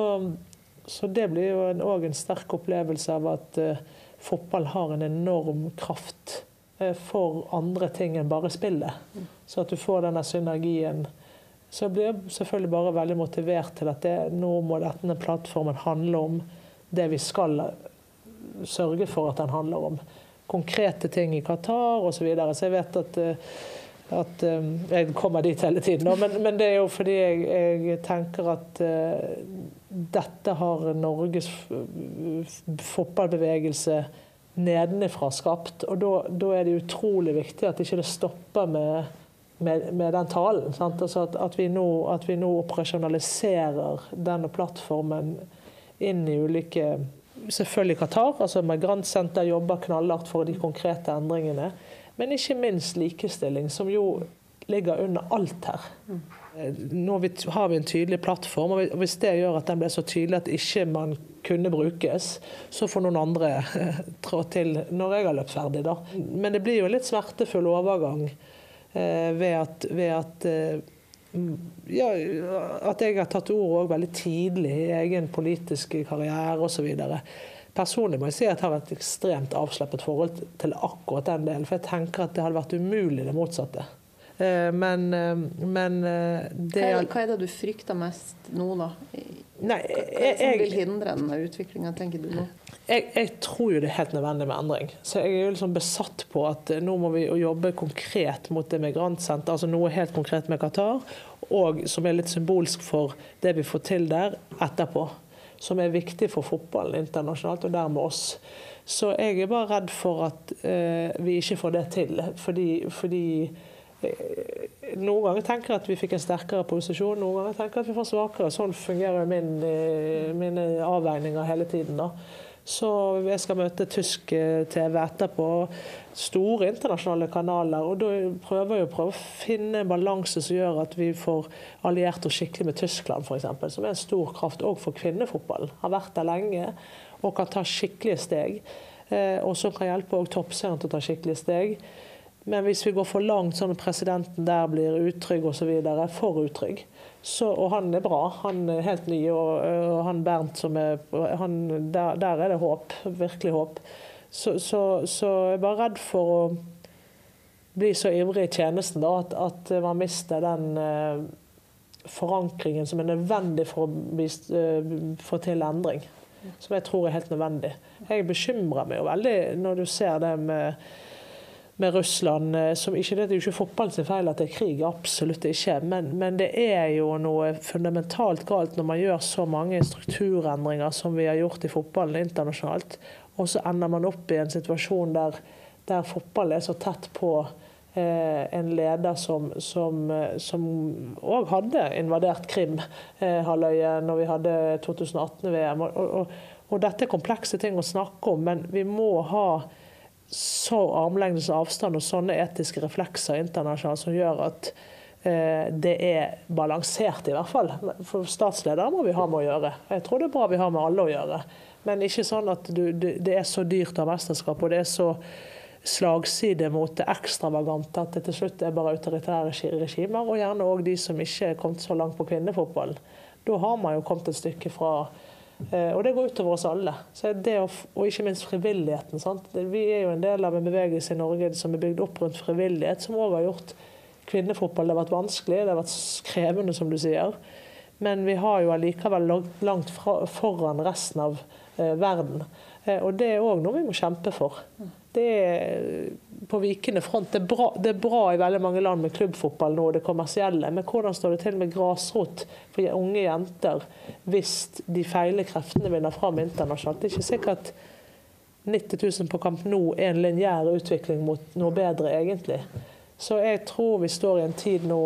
så det blir jo òg en, en, sterk opplevelse av at uh, fotball har en enorm kraft uh, for andre ting enn bare spillet. Så at du får denne synergien. Så jeg blir selvfølgelig bare veldig motivert til at det, nå må denne plattformen handle om det vi skal sørge for at den handler om. Konkrete ting i Qatar osv. Så, videre. så jeg vet at uh, at um, jeg kommer dit hele tiden. Men, men, det er jo fordi jeg, jeg tenker at uh, dette har Norges fotballbevegelse nedenifra skapt. Og da er det utrolig viktig at ikke det stopper med, med, med den talen. Altså at, at, vi nå, at, vi nå, operasjonaliserer denne plattformen inn i ulike Selvfølgelig Qatar, altså Migrantsenter jobber knallhardt for de konkrete endringene. Men ikke minst likestilling, som jo ligger under alt her. Nå har vi en tydelig plattform, og hvis det gjør at den blir så tydelig at ikke man kunne brukes, så får noen andre trå til når jeg har løpt ferdig. Da. Men det blir jo en litt smertefull overgang eh, ved at, ved at eh, ja, at jeg har tatt ordet veldig tidlig i egen politiske karriere osv. Personlig må jeg si at jeg har et ekstremt avslappet forhold til akkurat den delen. For jeg tenker at det hadde vært umulig det motsatte. Eh, men, eh, men eh, det hva, er, hva er det du frykter mest nå, da? Nei, hva det som vil hindre denne utviklinga, tenker du nå? Jeg, jeg, tror jo det er helt nødvendig med endring. Så jeg er jo liksom besatt på at nå må vi jobbe konkret mot det migrantsenter, altså noe helt konkret med Qatar, og som er litt symbolsk for det vi får til der etterpå som er viktig for fotballen internasjonalt, og dermed oss. Så jeg er bare redd for at eh, vi ikke får det til. Fordi, fordi noen ganger tenker jeg at vi fikk en sterkere posisjon, noen ganger tenker jeg at vi får svakere. Sånn fungerer min, eh, mine avveininger hele tiden. da. Så jeg skal møte tysk eh, TV etterpå. Store internasjonale kanaler. Og da prøver jeg å finne en balanse som gjør at vi får alliert oss skikkelig med Tyskland, f.eks. Som er en stor kraft òg for kvinnefotballen. Har vært der lenge og kan ta skikkelige steg. Eh, og som kan hjelpe toppserien til å ta skikkelige steg. Men hvis vi går for langt, sånn at presidenten der blir utrygg osv., for utrygg, så, og han er bra. Han er helt ny. Og, og han Bernt som er han, der, der, er det håp. Virkelig håp. Så, så, så, jeg er bare redd for å bli så ivrig i tjenesten da, at, at man mister den eh, forankringen som er nødvendig for å eh, få til endring. Som jeg tror er helt nødvendig. Jeg bekymrer meg jo veldig når du ser det med med Russland. Eh, som ikke, Det er jo ikke fotballens feil at det er krig, absolutt ikke. Men, men, det er jo noe fundamentalt galt når man gjør så mange strukturendringer som vi har gjort i fotballen internasjonalt, og så ender man opp i en situasjon der, der fotball er så tett på eh, en leder som òg eh, hadde invadert Krim-halvøya eh, når vi hadde 2018-VM. Og, og, og dette er komplekse ting å snakke om, men vi må ha så armlengdes avstand og sånne etiske reflekser internasjonalt som gjør at eh, det er balansert, i hvert fall. For statsledere må vi ha med å gjøre. Jeg tror det er bra vi har med alle å gjøre. Men ikke sånn at du, det er så dyrt av mesterskap, og det er så slagside mot det ekstravagante at det til slutt er bare autoritære regimer, og gjerne òg de som ikke er kommet så langt på kvinnefotball. Da har man jo kommet et stykke fra og det går utover oss alle. Å, og ikke minst frivilligheten. Sant? Vi er jo en del av en bevegelse i Norge som er bygd opp rundt frivillighet, som òg har gjort kvinnefotball det har vært vanskelig, det har vært krevende, som du sier. men vi har jo allikevel langt fra, foran resten av eh, verden. Eh, og det er òg noe vi må kjempe for. Det er på vikende front. Det er, bra, det er, bra, i veldig mange land med klubbfotball nå, det kommersielle. Men hvordan står det til med grasrot for unge jenter hvis de feile kreftene vinner fram internasjonalt? Det er ikke sikkert 90 000 på Kamp nå er en lineær utvikling mot noe bedre, egentlig. Så jeg tror vi står i en tid nå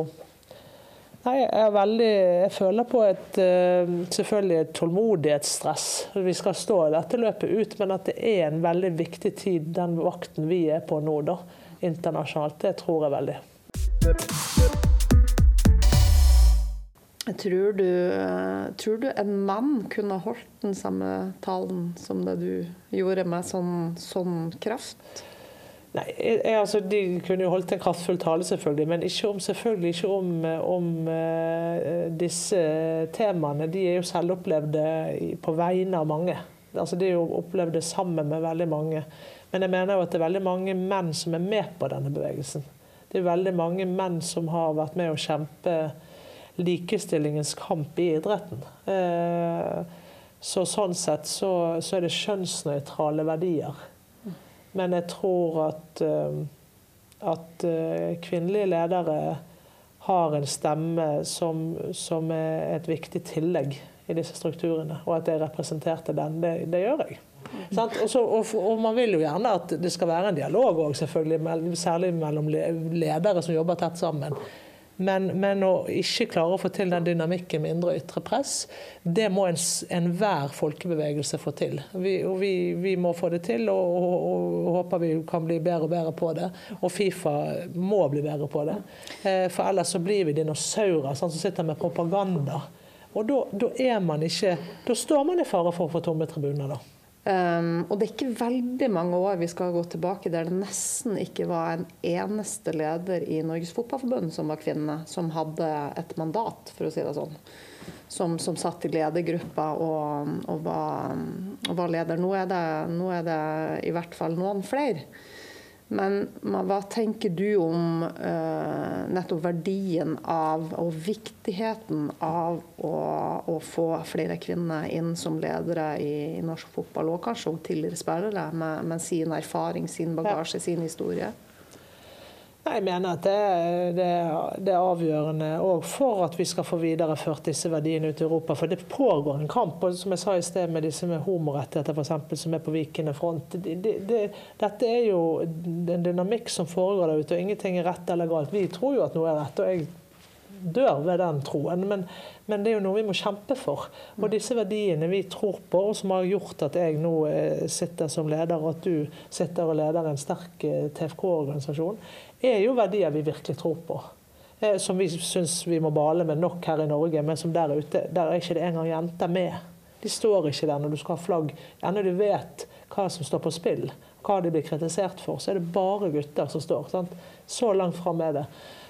Nei, jeg, veldig, jeg føler på et uh, selvfølgelig et tålmodighetsstress. Vi skal stå dette løpet ut, men at det er en veldig viktig tid, den vakten vi er på nå, da, internasjonalt. Det tror jeg veldig. Tror du, tror du en mann kunne holdt den samme talen som det du gjorde, med sånn, sånn kraft? Nei, jeg, altså, De kunne jo holdt en kraftfull tale, selvfølgelig, men ikke om, selvfølgelig ikke om, om uh, disse temaene. De er jo selvopplevde på vegne av mange. Altså, de er jo opplevd sammen med veldig mange. Men jeg mener jo at det er veldig mange menn som er med på denne bevegelsen. Det er veldig mange menn som har vært med å kjempe likestillingens kamp i idretten. Uh, så sånn sett så, så er det kjønnsnøytrale verdier. Men jeg tror at, eh, at eh, kvinnelige ledere har en stemme som, som, er et viktig tillegg i disse strukturene. Og at jeg representerte den. Det, det gjør jeg. Også, og, og, man vil jo gjerne at det skal være en dialog òg, selvfølgelig. Særlig mellom ledere som jobber tett sammen. Men, men, å ikke klare å få til den dynamikken med indre og ytre press, det må enhver en folkebevegelse få til. Vi, vi, vi, må få det til, og, og, og, håper vi kan bli bedre og bedre på det. Og Fifa må bli bedre på det. Eh, for ellers så blir vi dinosaurer sånn, som sitter med propaganda. Og da er man ikke Da står man i fare for å få tomme tribuner, da. Um, og det er ikke veldig mange år vi skal gå tilbake der det nesten ikke var en eneste leder i Norges Fotballforbund som var kvinne, som hadde et mandat, for å si det sånn. Som, som satt i ledergruppa og, og, var, og var, leder. Nå er, det, nå er det i hvert fall noen flere. Men hva tenker du om uh, nettopp verdien av og viktigheten av å, å, få flere kvinner inn som ledere i, i norsk fotball, og kanskje også tidligere spillere, med, med sin erfaring, sin bagasje, sin historie? Jeg mener at det, det, det er avgjørende òg for at vi skal få videreført disse verdiene ut i Europa. For det pågår en kamp. og Som jeg sa i sted med disse med homorettigheter f.eks. som er på vikende front. Det, dette er jo en dynamikk som foregår der ute, og ingenting er rett eller galt. Vi tror jo at noe er rett. og jeg dør ved den troen, men, men, det er jo noe vi må kjempe for. Og disse verdiene vi tror på, og som har gjort at jeg nå eh, sitter som leder, og at du sitter og leder en sterk eh, TFK-organisasjon, er jo verdier vi virkelig tror på. Eh, som vi syns vi må bale med nok her i Norge, men som der ute der er ikke det engang jenter med. De står ikke der når du skal ha flagg. Ennå du vet hva som står på spill, hva de blir kritisert for, så er det bare gutter som står. Sant? Så langt fram er det.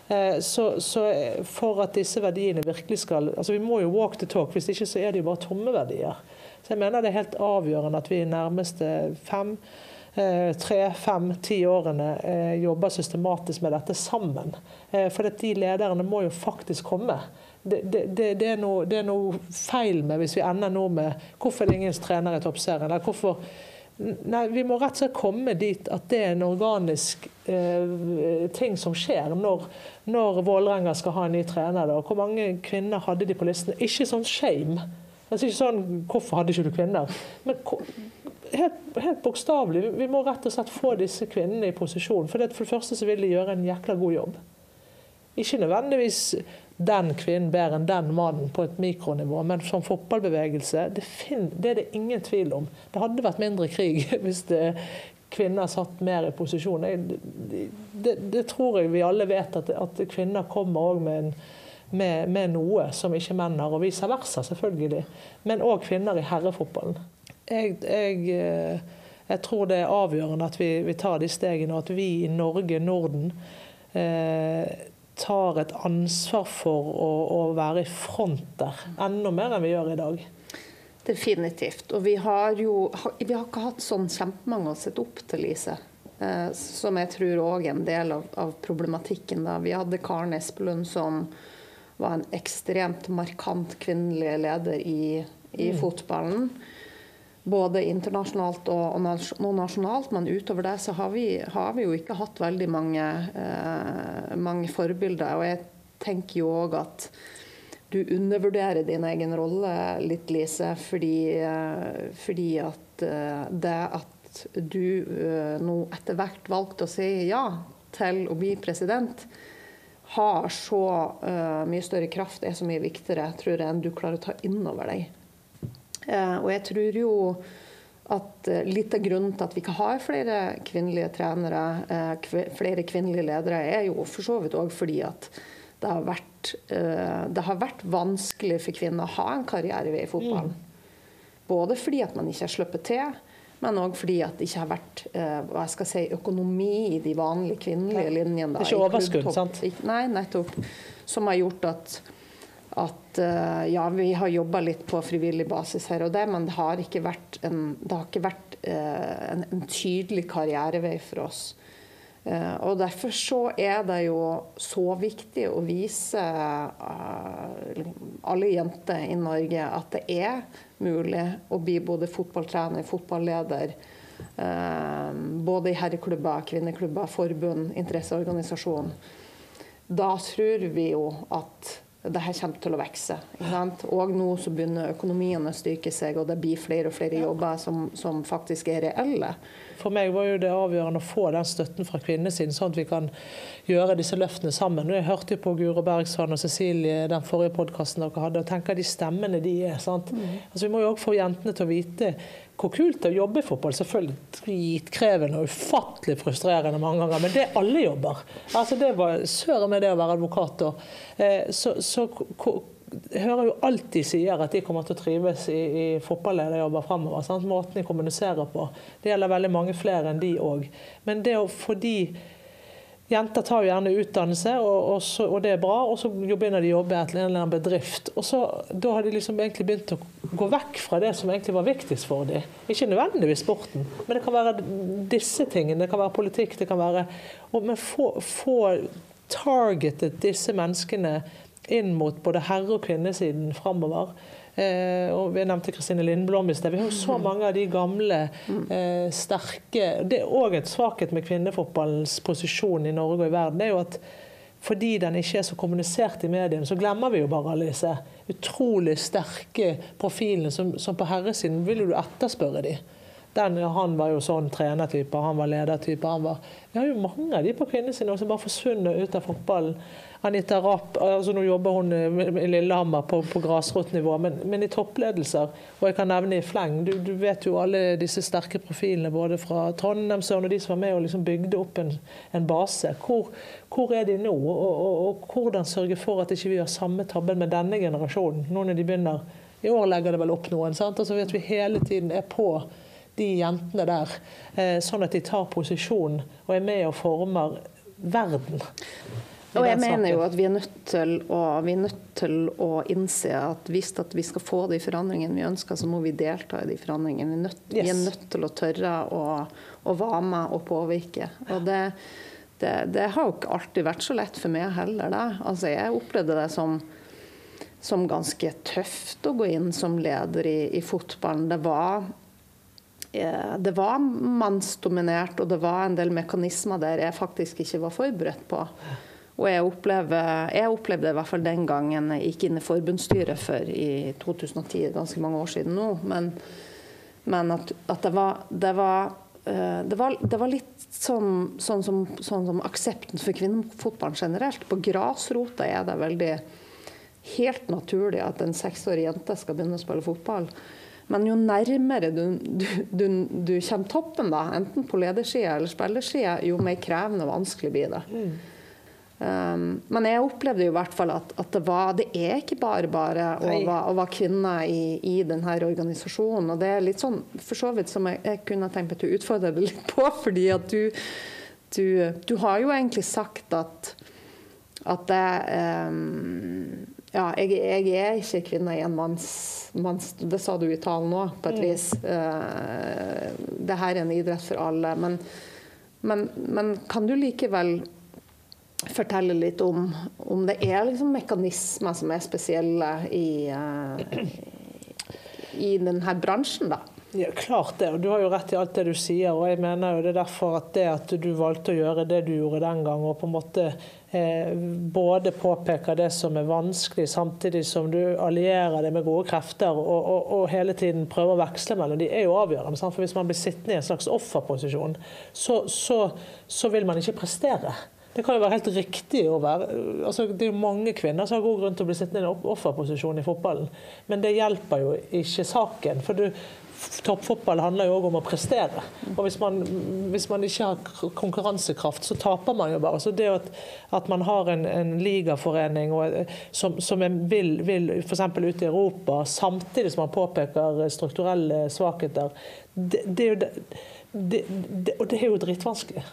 Eh, så, så, for at disse verdiene virkelig skal altså Vi må jo walk the talk, hvis ikke så er det jo bare tomme verdier. Så jeg mener det er helt avgjørende at vi i nærmeste fem Eh, tre, fem, ti årene eh, jobber systematisk med dette sammen. Eh, for de lederne må jo faktisk komme. Det, det, det, er noe, det, er noe, feil med hvis vi ender nå med hvorfor er det ingen trener i toppserien. Hvorfor Nei, Vi må rett og slett komme dit at det er en organisk eh, ting som skjer når, når Vålerenga skal ha en ny trener. Da. Hvor mange kvinner hadde de på listen? Ikke sånn shame. Altså ikke sånn, Hvorfor hadde ikke du kvinner? Men helt, helt bokstavelig. Vi må rett og slett få disse kvinnene i posisjon. For det, for det første så vil de gjøre en jækla god jobb. Ikke nødvendigvis den kvinnen bedre enn den mannen på et mikronivå, men som fotballbevegelse, det, det er det ingen tvil om. Det hadde vært mindre krig hvis det, kvinner satt mer i posisjon. Det, det, tror jeg vi alle vet, at, at kvinner kommer òg med, med, med, noe som ikke menn har, og vice versa, selvfølgelig. Men òg kvinner i herrefotballen jeg, jeg, eh, jeg, tror det er avgjørende at vi, vi, tar de stegene, og at vi i Norge, Norden, eh, tar et ansvar for å, å, være i front der. Enda mer enn vi gjør i dag. Definitivt. Og vi har jo vi har ikke hatt sånn kjempemange å sette opp til, Lise. Eh, som jeg tror òg er en del av, av problematikken. Da. Vi hadde Karen Espelund som var en ekstremt markant kvinnelig leder i, i mm. fotballen. Både internasjonalt og, nasjonalt, men utover det så har vi, har vi jo ikke hatt veldig mange, eh, mange forbilder. Og jeg tenker jo òg at du undervurderer din egen rolle litt, Lise, fordi, eh, fordi at eh, det at du eh, nå etter hvert valgte å si ja til å bli president, har så uh, mye større kraft, er så mye viktigere tror jeg, enn du klarer å ta inn over deg. Uh, og jeg tror jo at uh, litt av grunnen til at vi ikke har flere kvinnelige trenere, flere kvinnelige ledere, er jo for så vidt òg fordi at det har, vært, det har vært vanskelig for kvinner å ha en karrierevei i fotballen. Mm. Både fordi at man ikke har sluppet til, men òg fordi at det ikke har vært hva hva jeg skal si, økonomi i de vanlige kvinnelige linjene. Da, det er ikke overskudd, sant? Nei, nettopp. Som har gjort at, at eh, ja, vi har jobba litt på frivillig basis her og der, men det har ikke vært en, ikke vært, uh, en, en tydelig karrierevei for oss. Uh, og Derfor så er det jo så viktig å vise alle jenter i Norge at det er mulig å bli både fotballtrener, fotballeder. Eh, både i herreklubber, kvinneklubber, forbund, interesseorganisasjon. Da tror vi jo at det her kommer til å vokse. Og nå så begynner økonomien å styrke seg, og det blir flere og flere jobber som, som faktisk er reelle. For meg var jo det avgjørende å få den støtten fra kvinnesiden, sånn at vi kan gjøre disse løftene sammen. Jeg hørte jo på Guro Bergsvann og Cecilie den forrige podkasten dere hadde, og tenker de stemmene de er. sant? Mm. Altså, vi må jo òg få jentene til å vite hvor kult det er å jobbe i fotball. Selvfølgelig dritkrevende og ufattelig frustrerende mange ganger, men det er alle jobber. Altså, det var søren med det å være advokat. Og, eh, så, så jeg hører jo alt de sier at de kommer til å trives i, i fotballederjobber fremover. Sant? Måten de kommuniserer på. Det gjelder veldig mange flere enn de òg. Men det å få de Jenter tar jo gjerne utdannelse, og, og, så, og, det er bra, og så begynner de å jobbe i en eller annen bedrift. Og så, Da har de liksom egentlig begynt å gå vekk fra det som egentlig var viktigst for dem. Ikke nødvendigvis sporten, men det kan være disse tingene. Det kan være politikk, det kan være Men få, få targetet disse menneskene inn mot både herre- og kvinnesiden framover. Eh, og Vi nevnte Kristine Lindblom i sted. Vi har jo så mange av de gamle, eh, sterke Det er òg et svakhet med kvinnefotballens posisjon i Norge og i verden. er jo at fordi den ikke er så kommunisert i mediene, så glemmer vi jo bare alle disse utrolig sterke profilene som, som på herresiden vil du etterspørre de. Den, han var jo sånn trenertype, han var ledertype. Han var, vi har jo mange av de på kvinnesiden som bare forsvunnet ut av fotballen. Anita Rapp altså Nå jobber hun i Lillehammer på, på grasrotnivå, men, men, i toppledelser. Og jeg kan nevne i fleng. Du, du, vet jo alle disse sterke profilene både fra Trondheimsøren og de som var med og liksom bygde opp en, en base. Hvor, hvor, er de nå? Og, og, og, hvordan sørge for at ikke vi gjør samme tabben med denne generasjonen? Nå når de begynner I år legger det vel opp noen. sant? Altså At vi hele tiden er på de jentene der, eh, sånn at de tar posisjon og er med og former verden. Og jeg mener jo at vi er nødt til å, nødt til å innse at hvis at vi skal få de forandringene vi ønsker, så må vi delta i de forandringene. Vi er nødt, yes. vi er nødt til å tørre å, å være med og påvirke. Og det, det, det, har jo ikke alltid vært så lett for meg heller. Det. Altså, jeg opplevde det som, som ganske tøft å gå inn som leder i, i fotballen. Det var eh, det var mannsdominert, og det var en del mekanismer der jeg faktisk ikke var forberedt på. Og jeg, opplever, jeg opplevde i hvert fall den gangen jeg gikk inn i forbundsstyret for i 2010, ganske mange år siden nå, men, men at, at, det var, det var eh, det var, det var, litt sånn, sånn, som, sånn, som, aksepten for kvinnefotballen generelt. På grasrota er det veldig helt naturlig at en seksårig jente skal begynne å spille fotball. Men jo nærmere du, du, du, du kommer toppen, da, enten på ledersida eller spillersida, jo mer krevende og vanskelig blir det. Mm. Um, men jeg opplevde jo i hvert fall at, at det, var, det er ikke bare bare å, å være kvinne i, i, denne organisasjonen. Og det er litt sånn for så vidt som jeg, jeg kunne tenkt meg til å utfordre deg litt på. fordi at du, du, du har jo egentlig sagt at, at det um, ja, jeg, jeg, er ikke kvinne i en manns, manns, Det sa du i talen nå, på et mm. vis. Uh, det her er en idrett for alle. Men, men, men kan du likevel fortelle litt om om det er liksom mekanismer som er spesielle i, uh, i denne bransjen, da. Ja, klart det, og du har jo rett i alt det du sier. og jeg mener jo Det er derfor at det at du valgte å gjøre det du gjorde den gang, og på en måte eh, både påpeker det som er vanskelig, samtidig som du allierer det med gode krefter, og, og, og hele tiden prøver å veksle mellom de, er jo avgjørende. For Hvis man blir sittende i en slags offerposisjon, så, så, så vil man ikke prestere. Det kan jo være helt riktig å være altså Det er jo mange kvinner som har god grunn til å bli sittende i en offerposisjon i fotballen, men det hjelper jo ikke saken. for du toppfotball handler jo òg om å prestere. Og hvis man, hvis man, ikke har konkurransekraft, så taper man jo bare. Så det at, at man har en, en ligaforening og, som, som vil, vil f.eks. ut i Europa, samtidig som man påpeker strukturelle svakheter, det, det er jo det, det, og det er jo dritvanskelig.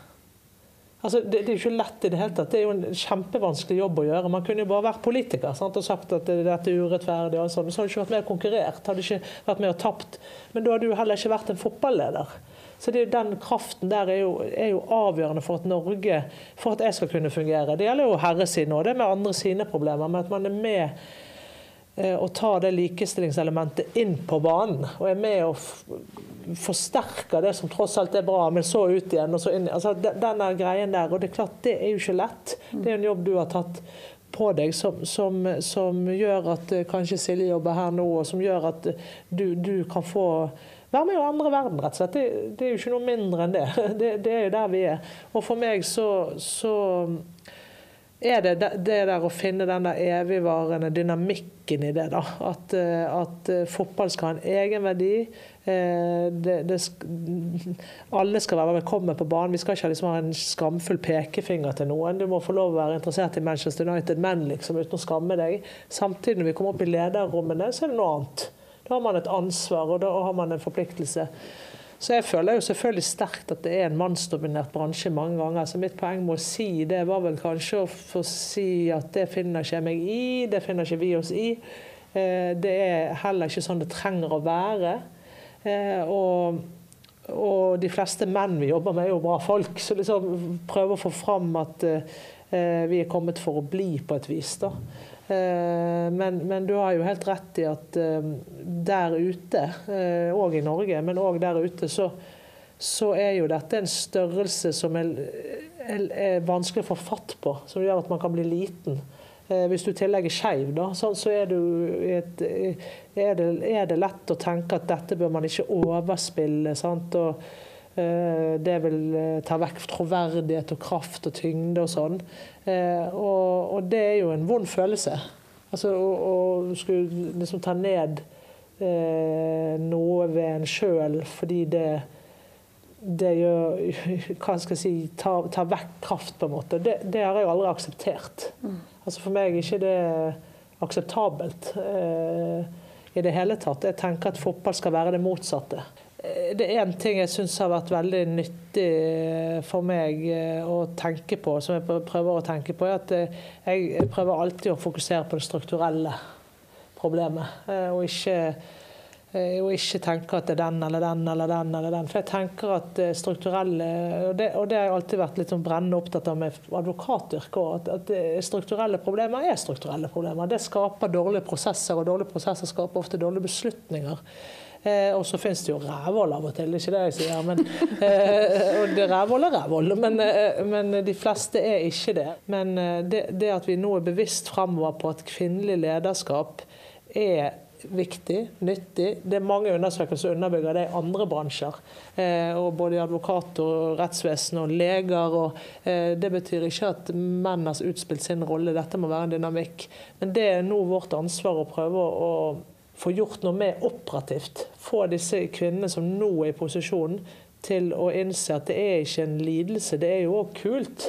Altså, det, det, er jo ikke lett i det hele tatt. Det er jo en kjempevanskelig jobb å gjøre. Man kunne jo bare vært politiker sant? og sagt at dette er urettferdig. og sånn. Så hadde du ikke vært med og konkurrert, hadde ikke vært med og tapt. Men da hadde du heller ikke vært en fotballeder. Så det, Den kraften der er jo, er jo, avgjørende for at Norge, for at jeg skal kunne fungere. Det gjelder jo herresiden òg, det med andre sine problemer. Men at man er med og tar det likestillingselementet inn på banen. Og er med og forsterker det som tross alt er bra, men så ut igjen. og så inn. Altså, denne greien der, og Det er klart, det er jo ikke lett. Det er en jobb du har tatt på deg som, som, som gjør at eh, kanskje Silje jobber her nå, og som gjør at du, du kan få være med å endre verden, rett og slett. Det, det, er jo ikke noe mindre enn det. Det, det er jo der vi er. Og for meg så, så er det det der å finne den der evigvarende dynamikken i det. da. At, eh, at eh, fotball skal ha en egenverdi. Eh, det, det, alle skal være velkommen på banen. Vi skal ikke liksom ha en skamfull pekefinger til noen. Du må få lov å være interessert i Manchester United men liksom, uten å skamme deg. Samtidig når vi kommer opp i lederrommene, så er det noe annet. Da har man et ansvar, og da har man en forpliktelse. Så jeg føler jo selvfølgelig sterkt at det er en mannsdominert bransje mange ganger. Så mitt poeng med å si det var vel kanskje å få si at det finner ikke jeg meg i, det finner ikke vi oss i. Eh, det er heller ikke sånn det trenger å være. Eh, og, og de fleste menn vi jobber med, er jo bra folk. Så liksom prøve å få fram at eh, vi er kommet for å bli på et vis. da. Eh, men, men, du har jo helt rett i at eh, der ute, eh, i Norge, men òg der ute, så, så, er jo dette en størrelse som er, er, vanskelig å få fatt på. Som gjør at man kan bli liten. Hvis du i tillegg er skeiv, så, så er, et, er, det, er, det, lett å tenke at dette bør man ikke overspille. Sant? Og, det vil ta vekk troverdighet og kraft og tyngde og sånn. Eh, og, og, det er jo en vond følelse. Altså å, å skulle liksom ta ned eh, noe ved en sjøl fordi det det gjør Hva skal jeg si tar ta vekk kraft, på en måte. Det, det har jeg aldri akseptert. Mm. Altså For meg er ikke det akseptabelt eh, i det hele tatt. Jeg tenker at fotball skal være det motsatte det er én ting jeg syns har vært veldig nyttig for meg eh, å tenke på, som jeg prøver å tenke på, er at eh, jeg prøver alltid å fokusere på det strukturelle problemet. Eh, og ikke, og ikke tenke at det er den eller den eller den. eller den. For jeg tenker at strukturelle Og det, og det har jeg alltid vært litt sånn brennende opptatt av med advokatyrket. At, at strukturelle problemer er strukturelle problemer. Det skaper dårlige prosesser, og dårlige prosesser skaper ofte dårlige beslutninger. Eh, og så finnes det jo rævhold av og til, ikke det jeg sier. Men, eh, og det rævhold er rævhold, men, eh, men, de fleste er ikke det. Men eh, det, det, at vi nå er bevisst fremover på at kvinnelig lederskap er viktig, nyttig. Det er mange undersøkelser som underbygger det i andre bransjer. Eh, og både advokat og rettsvesen og leger. Og, eh, det betyr ikke at menn har utspilt sin rolle, dette må være en dynamikk. Men det er nå vårt ansvar å prøve å få gjort noe med operativt. Få disse kvinnene som nå er i posisjonen, til å innse at det er ikke en lidelse, det er jo òg kult.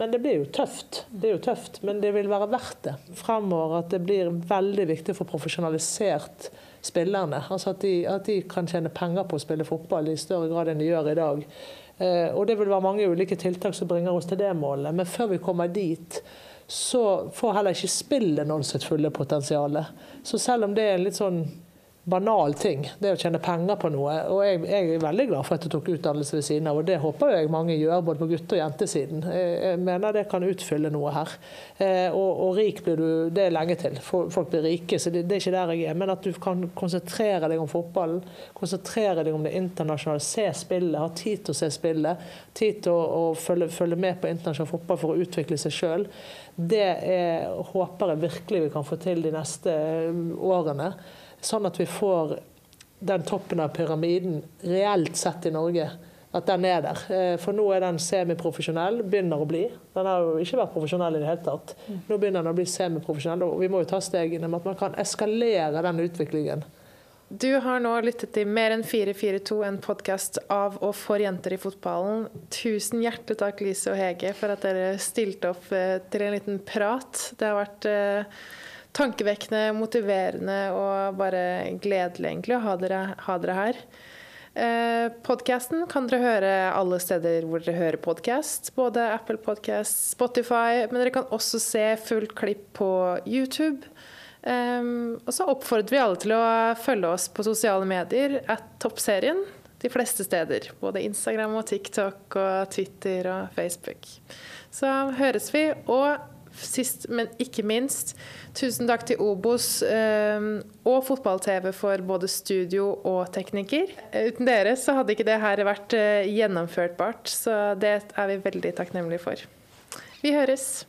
Men det blir jo tøft. Det er jo tøft, men det vil være verdt det fremover. At det blir veldig viktig for profesjonalisert spillerne. Altså at de, at de kan tjene penger på å spille fotball i større grad enn de gjør i dag. Eh, og det vil være mange ulike tiltak som bringer oss til det målet. Men før vi kommer dit, så får heller ikke spillet noen sitt fulle potensial. Så selv om det er litt sånn banal ting, det å tjene penger på noe. Og jeg, jeg, er veldig glad for at jeg tok utdannelse ved siden av, og det håper jeg mange gjør, både på gutte- og jentesiden. Jeg mener det kan utfylle noe her. Eh, og, og rik blir du, det er lenge til. Folk blir rike, så det, det, er ikke der jeg er. Men at du kan konsentrere deg om fotballen, konsentrere deg om det internasjonale, se spillet, ha tid til å se spillet, tid til å, å følge, følge, med på internasjonal fotball for å utvikle seg sjøl. Det er, håper jeg virkelig vi kan få til de neste årene. Sånn at vi får den toppen av pyramiden reelt sett i Norge. At den er der. Eh, for nå er den semiprofesjonell, begynner å bli. Den har jo ikke vært profesjonell i det hele tatt. Nå begynner den å bli semiprofesjonell, og vi må jo ta stegene med at man kan eskalere den utviklingen. Du har nå lyttet til Mer enn 442, en podkast av og for jenter i fotballen. Tusen hjertelig takk, Lise og Hege, for at dere stilte opp eh, til en liten prat. Det har vært eh, tankevekkende, motiverende og bare gledelig egentlig å ha dere, ha dere her. Eh, Podkasten kan dere høre alle steder hvor dere hører podkast. Både Apple Podcast, Spotify, men dere kan også se fullt klipp på YouTube. Eh, og så oppfordrer vi alle til å følge oss på sosiale medier at Toppserien de fleste steder. Både Instagram og TikTok og Twitter og Facebook. Så høres vi. Og sist, men ikke minst, tusen takk til Obos ehm, og Fotball-TV for både studio og tekniker. Uten dere så hadde ikke det her vært eh, gjennomførtbart, så det er vi veldig takknemlige for. Vi høres.